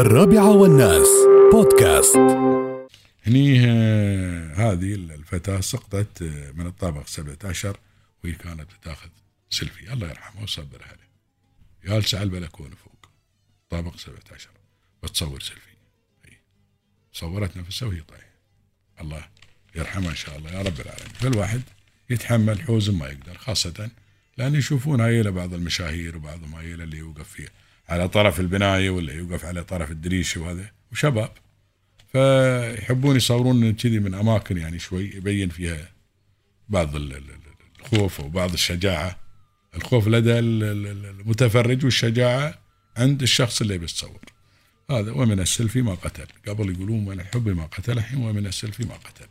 الرابعة والناس. بودكاست. هني آه، هذه الفتاة سقطت آه، من الطابق 17 وهي كانت بتاخذ سيلفي. الله يرحمه ويصبر عليه. جالسة على البلكونة فوق. طابق 17 بتصور سيلفي. صورت نفسها وهي طايحة. الله يرحمها إن شاء الله. يا رب العالمين. فالواحد يتحمل حوزن ما يقدر خاصة لأن يشوفون هاي بعض المشاهير وبعضهم هاي اللي يوقف فيه على طرف البناية ولا يوقف على طرف الدريشة وهذا وشباب. فيحبون يصورون كذي من أماكن يعني شوي يبين فيها بعض ال- ال- ال- الخوف وبعض الشجاعة. الخوف لدى ال- ال- ال- المتفرج والشجاعة عند الشخص اللي بيتصور هذا ومن السلفي ما قتل. قبل يقولون من الحب ما قتل الحين ومن السلفي ما قتل.